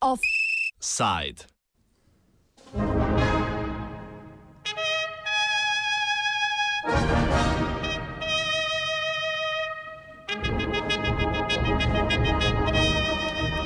Offside.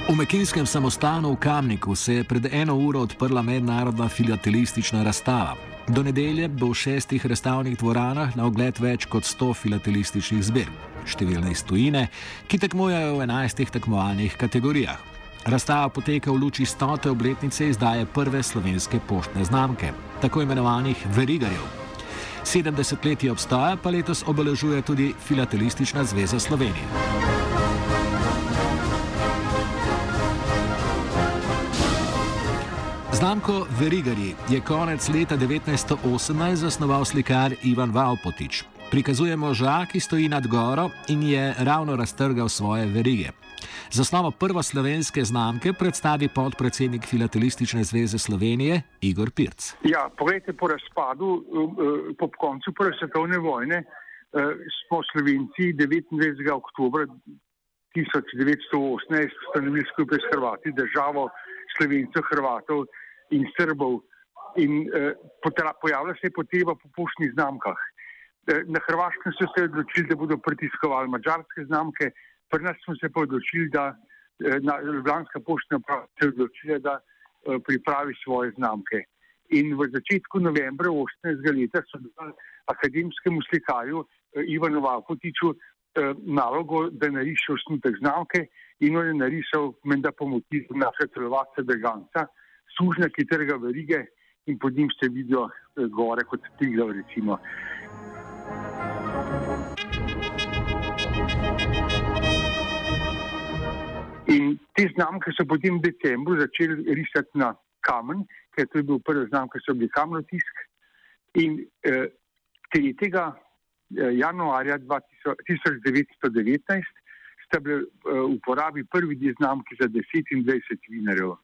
V Mekinskem samostanu v Kamniku se je pred eno uro odprla mednarodna filatelistična razstava. Do nedelje bo v šestih razstavnih dvoranah na ogled več kot 100 filatelističnih zbirk, številne iz tujine, ki tekmujejo v 11 tekmovalnih kategorijah. Razstava poteka v luči stote obletnice izdaje prve slovenske poštne znamke, tako imenovanih verigarjev. 70 let obstoja pa letos obeležuje tudi Filatelistična zveza Slovenije. Znamko Verigari je konec leta 1918 zasnoval slikar Ivan Valpotič. Prikazuje moža, ki stoji nad goro in je ravno raztrgal svoje verige. Zasnovo prve slovenske znamke predstavi podpredsednik Filatelistične zveze Slovenije Igor Pirc. Ja, povedite, po razpadu, eh, po koncu Prve svetovne vojne, eh, smo Slovenci 29. oktober 1918 ustanovili skupaj s Hrvati državo Slovencev, Hrvatov in Srbov. In eh, pojavlja se je potreba po poštnih znamkah. Eh, na Hrvaškem so se odločili, da bodo pritiskovali mačarske znamke, pri nas smo se pa odločili, da eh, na Ljubljanska poštna uprava se je odločila, da eh, pripravi svoje znamke. In v začetku novembra 18. leta so dali akademskemu slikarju eh, Ivanu Vapotiču eh, nalogo, da nariše osnutek znamke in on je narisal, menda po motivu našega celovaka Drganca sužnja, ki trga verige in pod njim se vidijo eh, gore kot recimo. In te znamke so potem v decembru začeli risati na kamen, ker to je bil prvi znam, ki so bili kamnotisk. In eh, 3. Eh, januarja 1919 sta bili eh, v uporabi prvi dve znamki za 10 in 20 vinarjev.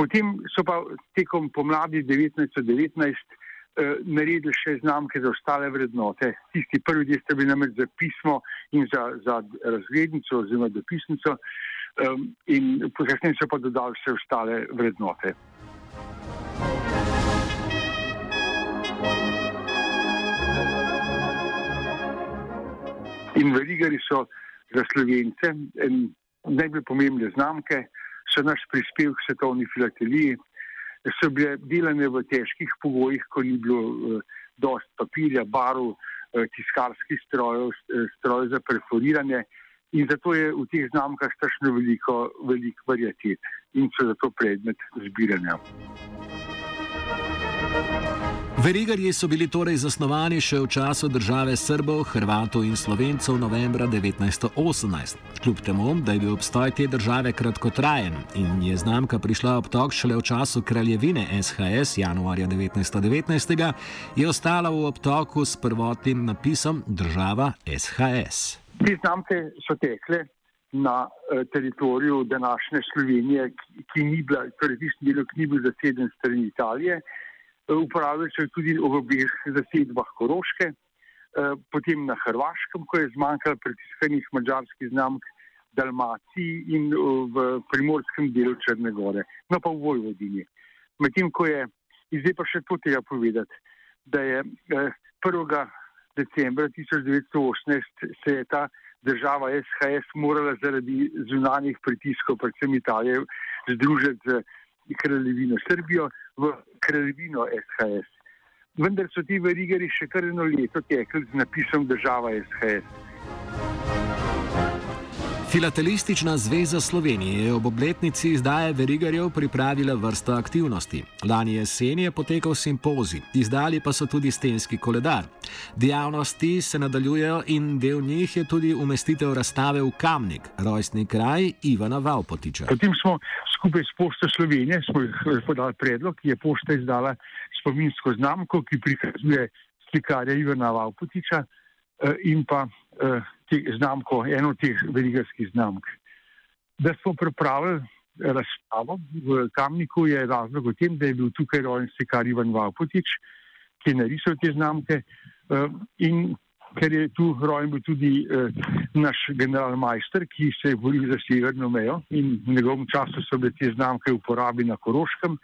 Potem so pa tekom pomladi 1919 eh, naredili še znamke za ostale vrednote. Tisti prvi del ste bili namreč za pismo in za, za razglednico oziroma dopisnico um, in kasneje so pa dodali še ostale vrednote. In verigari so za slovence najbolj pomembne znamke so naš prispevek k svetovni filateliji, so bile delane v težkih pogojih, ko ni bilo uh, dost papirja, barv, uh, tiskarskih strojev, uh, strojev za perforiranje in zato je v teh znamkah strašno veliko, veliko variatet in so zato predmet zbiranja. Verigarji so bili torej zasnovani še v času države Srbov, Hrvatov in Slovencev novembra 1918. Kljub temu, da je bil obstoj te države kratkotrajen in je znamka prišla ob tok šele v času kraljevine SHS januarja 1919, je ostala v obtoku s prvotnim napisom država SHS. Te znamke so tekle na eh, teritoriju današnje Slovenije, ki ni bila, torej tisti del, ki ni bil zaseden strani Italije uporabljajo se tudi v obeh zasedbah Koroške, eh, potem na Hrvaškem, ko je zmanjkalo pritiskanih mađarskih znamk, Dalmaciji in eh, v primorskem delu Črne Gore, no pa v Vojvodini. Medtem ko je, zdaj pa še to treba povedati, da je 1. Eh, decembra 1918 se je ta država SHS morala zaradi zunanjih pritiskov, predvsem Italije, združiti z kraljevino Srbijo v kraljevino SHS. Vendar so ti verigari še kar eno leto tekli z napisom država SHS. Filatelistična zveza Slovenije je ob obletnici izdaje verigarjev pripravila vrsto aktivnosti. Lani jesen je potekal simpozij, izdali pa so tudi stenski koledar. Dejavnosti se nadaljujejo in del njih je tudi umestitev razstave v Kamnik, rojstni kraj Ivana Valpotiča. Potem smo skupaj s Pošto Slovenije podali predlog, ki je Pošta izdala spominsko znamko, ki prikazuje slikarja Ivana Valpotiča eh, in pa eh, znamko, eno teh veligarskih znamk. Da smo pripravili razstavo v Kamniku, je razlog v tem, da je bil tukaj rojen slikar Ivan Valpotič ki je narisal te znamke. In ker je tu rojen bil tudi naš general Majster, ki se je boril za severno mejo in v njegovem času so bile te znamke v uporabi na Koroškem.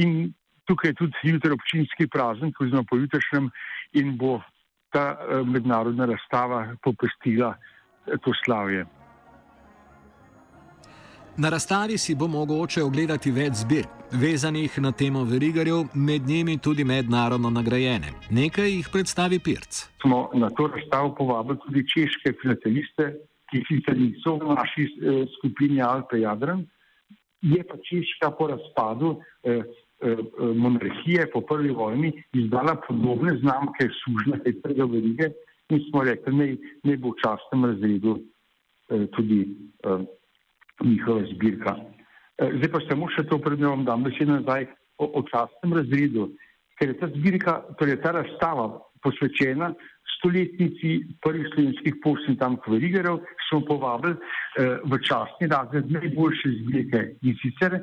In tukaj je tudi jutri občinski praznik, oziroma pojutrišnjem, in bo ta mednarodna razstava popestila to slavje. Na razstavi si bo mogoče ogledati več zbirk, vezanih na temo verigarjev, med njimi tudi mednarodno nagrajene. Nekaj jih predstavi Pirc. Smo na to razstavo povabili tudi češke filateliste, ki sicer niso v naši eh, skupini Alpe Jadran. Je pa Češka po razpadu eh, eh, monarhije po prvi vojni izdala podobne znamke sužne Petrega verige in smo rekli, da ne bo v častnem razredu eh, tudi. Eh, njihova zbirka. E, zdaj pa samo še to prednjo vam dam besedo nazaj o, o častnem razredu, ker je ta zbirka, torej ta razstava posvečena stoletnici prvih slovenskih poštnih tam kverigerov, smo povabili eh, v častni razred najboljše zbirke in sicer eh,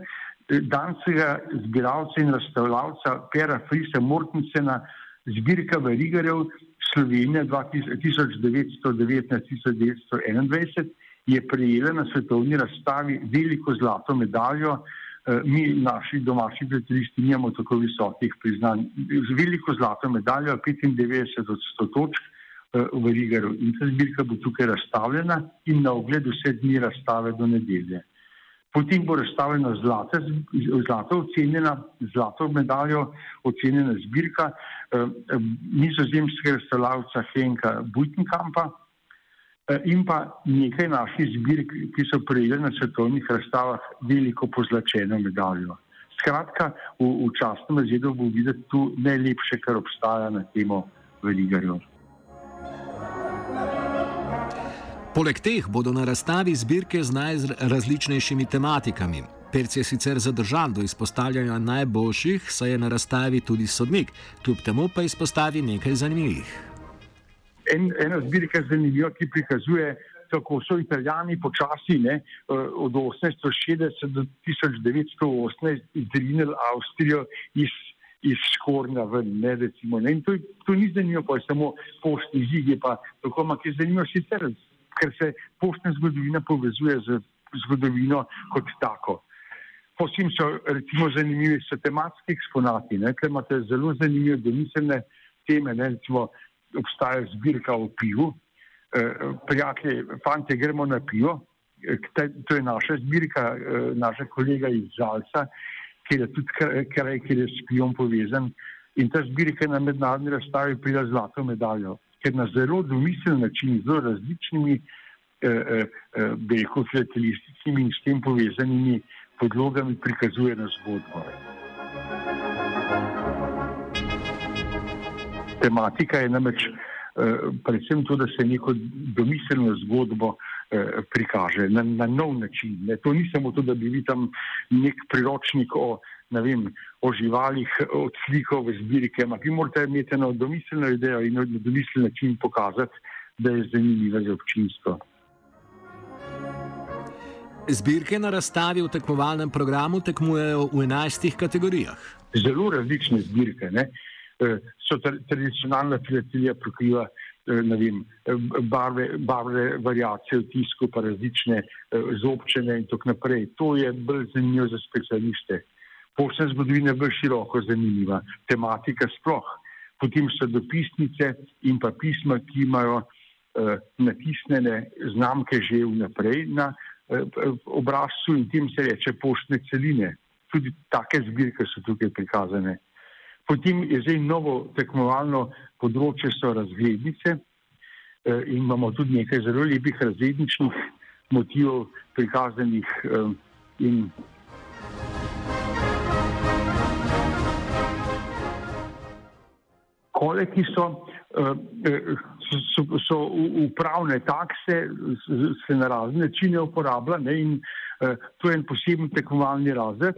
danskega zbiralca in razstavljavca Pera Frisa Mortensena zbirka verigerov Slovenije 1919-1921 je prejela na svetovni razstavi veliko zlato medaljo. Eh, mi, naši domači prijateljisti, nimamo tako visokih priznanj. Z veliko zlato medaljo, 95 od 100 točk eh, v Rigeru. In ta zbirka bo tukaj razstavljena in na ogled vse dni razstave do nedelje. Potem bo razstavljena zlata, zlato ocenjena, zlato medaljo ocenjena zbirka eh, nizozemskega razstavljavca Henka Bujtenkampa, Eh, in pa nekaj naših zbirk, ki so prejeli na svetovnih razstavah veliko pozlačeno medaljo. Skratka, v, v častnem razredu bo videti tu najlepše, kar obstaja na temo veligarjev. Poleg teh bodo na razstavi zbirke z najrazličnejšimi tematikami. Perc je sicer zadržan do izpostavljanja najboljših, saj je na razstavi tudi sodnik, kljub temu pa izpostavi nekaj zanimivih en, ena zbirka zanimiva, ki prikazuje, kako so italijani počasi ne, eh, od 1860 do 1918 izrinili Avstrijo iz, iz Škornja ven. Ne, recimo, ne. To, to ni zanimivo, pa je samo poštni zig, pa tako, ampak je zanimivo sicer, ker se poštna zgodovina povezuje z zgodovino kot tako. Potem so recimo zanimivi so tematski eksponati, ker imate zelo zanimive domiselne teme, ne, recimo obstaja zbirka o pivu. Eh, prijatelji, fanti, gremo na pivo. Eh, to je naša zbirka, eh, naša kolega iz Žalca, ki je tudi kraj, ki je s pivom povezan. In ta zbirka je na mednarodni razstavi prijela zlato medaljo, ker na zelo domiseln način, zelo različnimi belko filatelističnimi in s tem povezanimi podlogami prikazuje na zgodbo. Tematika je namreč eh, predvsem to, da se neko domiselno zgodbo eh, prikaže na, na nov način. Ne. To ni samo to, da bi videl tam nek priročnik o, vem, o živalih, od slikov v zbirke, ampak vi morate imeti eno domiselno idejo in na domiseln način pokazati, da je zanimiva za občinstvo. Zbirke na razstavi v tekmovalnem programu tekmujejo v enajstih kategorijah. Zelo različne zbirke. Ne. Eh, so tradicionalna filatelija pokriva eh, vem, eh, barve, barve variacije v tisku, pa različne zobčene in tako naprej. To je bolj zanimivo za specialiste. Posebna zgodovina je bolj široko zanimiva, tematika sploh. Potem so dopisnice in pa pisma, ki imajo uh, natisnjene znamke že vnaprej na uh, obrazcu in tem se reče poštne celine. Tudi take zbirke so tukaj prikazane. Potem je zdaj novo tekmovalno področje, so razglednice eh, in imamo tudi nekaj zelo lepih razgledničnih motivov prikazanih eh, in kole, ki so, eh, so, so upravne takse, se na razne načine uporablja ne, in to je en poseben tekmovalni razred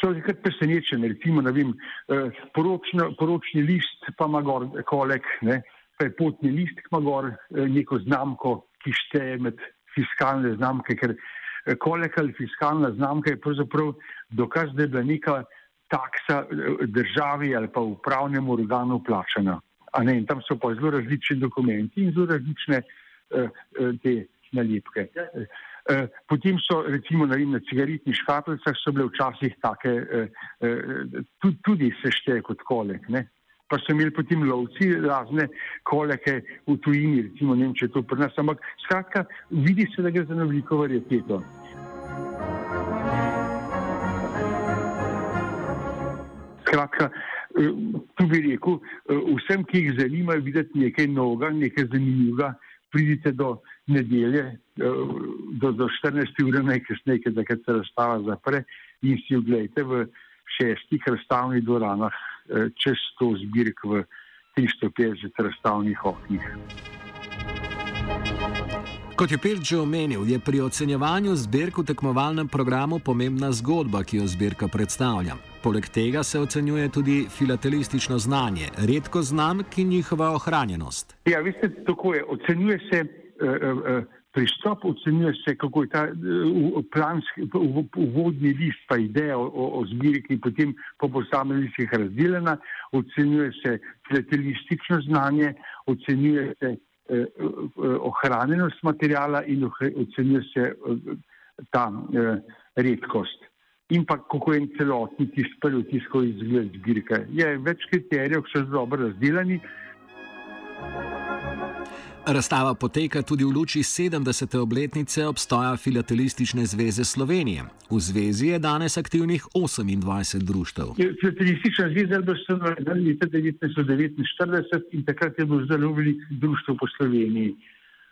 človek je kar presenečen. Recimo, vem, eh, poročno, poročni list pa ima gor kolek, ne, pa je potni list, ima gor eh, neko znamko, ki šteje med fiskalne znamke, ker eh, kolek ali fiskalna znamka je pravzaprav dokaz, da je bila neka taksa državi ali pa upravnemu organu plačana. Ne, tam so pa zelo različni dokumenti in zelo različne uh, te nalepke. Uh, potem so recimo na, na cigaretnih škatlicah so bile včasih take, uh, uh, tudi, tudi se šteje kot kolek. Ne? Pa so imeli potem lovci razne koleke v tujini, recimo Nemčije to pri nas, ampak skratka vidi se, da gre za veliko varjeteto. Skratka, Eh, tu bi rekel, eh, vsem, ki jih zanima videti nekaj novega, nekaj zanimivega, pridite do nedelje, eh, do, do 14. ure najkasneje, da se razstava zapre in si oglejte v šestih razstavnih dvoranah čez to zbirk v 350 razstavnih oknih. Kot je Pirt že omenil, je pri ocenjevanju zbirk v tekmovalnem programu pomembna zgodba, ki jo zbirka predstavlja. Poleg tega se ocenjuje tudi filatelistično znanje, redko znamk in njihova ohranjenost. Ja, veste, tako je. Ocenjuje se uh, uh, pristop, ocenjuje se, kako je ta uh, planski, uvodni list, pa ideja o, o zbirki, potem po posameznih razdeljena, ocenjuje se filatelistično znanje, ocenjuje se uh, uh, ohranjenost materijala in ocenjuje se uh, ta uh, redkost in pa kako je celotni tisti prvi tiskov izgled zbirke. Je več kriterijev, ki so dobro razdeljeni. Razstava poteka tudi v luči 70. obletnice obstoja Filatelistične zveze Slovenije. V zvezi je danes aktivnih 28 društv. Filatelistična zveza je bila ustanovljena leta 1949 in takrat je bilo zelo veliko društv po Sloveniji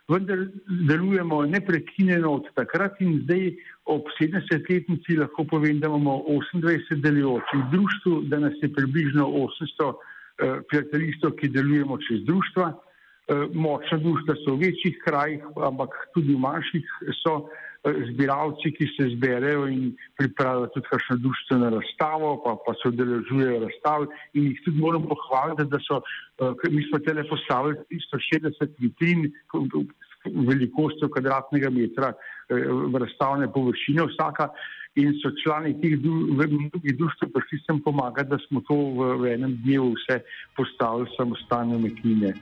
vendar delujemo neprekinjeno od takrat in zdaj ob 70-letnici lahko povem, da imamo 28 delujočih društv, da nas je približno 800 uh, eh, prijateljistov, ki delujemo čez društva. Uh, močna društva so v večjih krajih, ampak tudi v manjših so uh, zbiralci, ki se zberejo in pripravljajo tudi kakšno društveno razstavo, pa, pa se odeležujejo razstav in jih tudi moram pohvaliti, da so, uh, mi smo tele postavili 360 vitrin velikostjo kvadratnega metra v razstavne površine vsaka in so člani teh drugih društv prišli sem pomagati, da smo to v, v enem dnevu vse postavili samostalne mekine.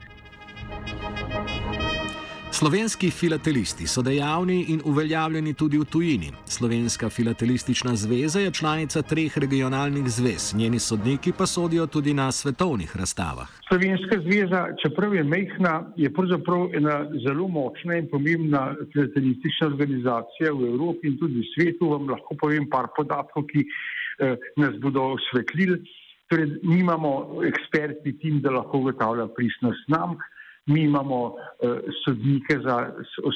Slovenski filatelisti so dejavni in uveljavljeni tudi v tujini. Slovenska filatelistična zveza je članica treh regionalnih zvez, njeni sodniki pa sodijo tudi na svetovnih razstavah. Slovenska zveza, čeprav je mehna, je pravzaprav ena zelo močna in pomembna filatelistična organizacija v Evropi in tudi v svetu. Vam lahko povem par podatkov, ki eh, nas bodo osvetlili. Torej, nimamo ekspertni tim, da lahko ugotavlja pristnost znamk mi imamo uh, sodnike za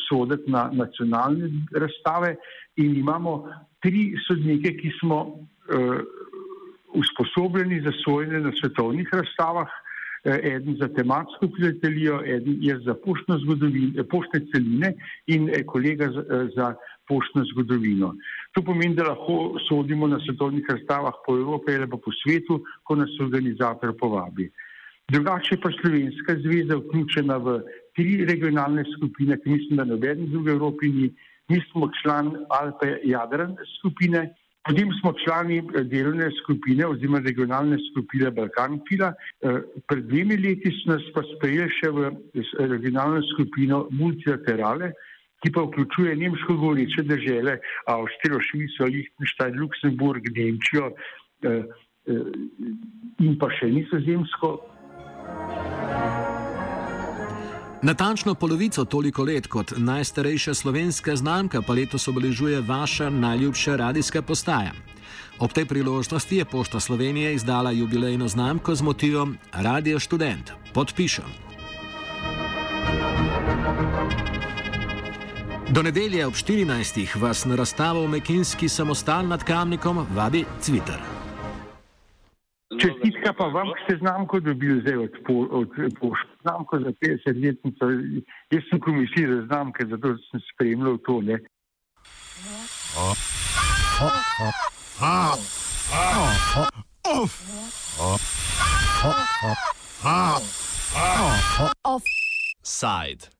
sodek na nacionalne razstave in imamo tri sodnike, ki smo uh, usposobljeni za sojenje na svetovnih razstavah, uh, eden za tematsko filatelijo, eden je za poštne, poštne celine in kolega za, za poštno zgodovino. To pomeni, da lahko sodimo na svetovnih razstavah po Evropi ali pa po svetu, ko nas organizator povabi. Drugače pa Slovenska zveza vključena v tri regionalne skupine, ki mislim, da noben drug Evropi ni. Mi smo član Alpe Jadran skupine, potem smo člani eh, delovne skupine oziroma regionalne skupine Balkan Fila. Eh, pred dvemi leti so nas pa sprejeli še v regionalno skupino Multilaterale, ki pa vključuje nemško govoreče države, Avstrijo, Švico, Liechtenstein, Luksemburg, Nemčijo eh, in pa še nizozemsko. Natančno polovico toliko let kot najstarejša slovenska znamka pa letos obeležuje vaša najljubša radijska postaja. Ob tej priložnosti je Pošta Slovenije izdala jubilejno znamko z motivom Radio Student. Podpišem. Do nedelje ob 14. vas na razstavo v Mekinski samostal nad Kamnikom vabi Twitter. Čestitka pa vam, ki ste znamko dobili zdaj od pošte. Znamko za 50 let. Jaz sem komisij za znamke, zato sem spremljal to. Ne. Offside.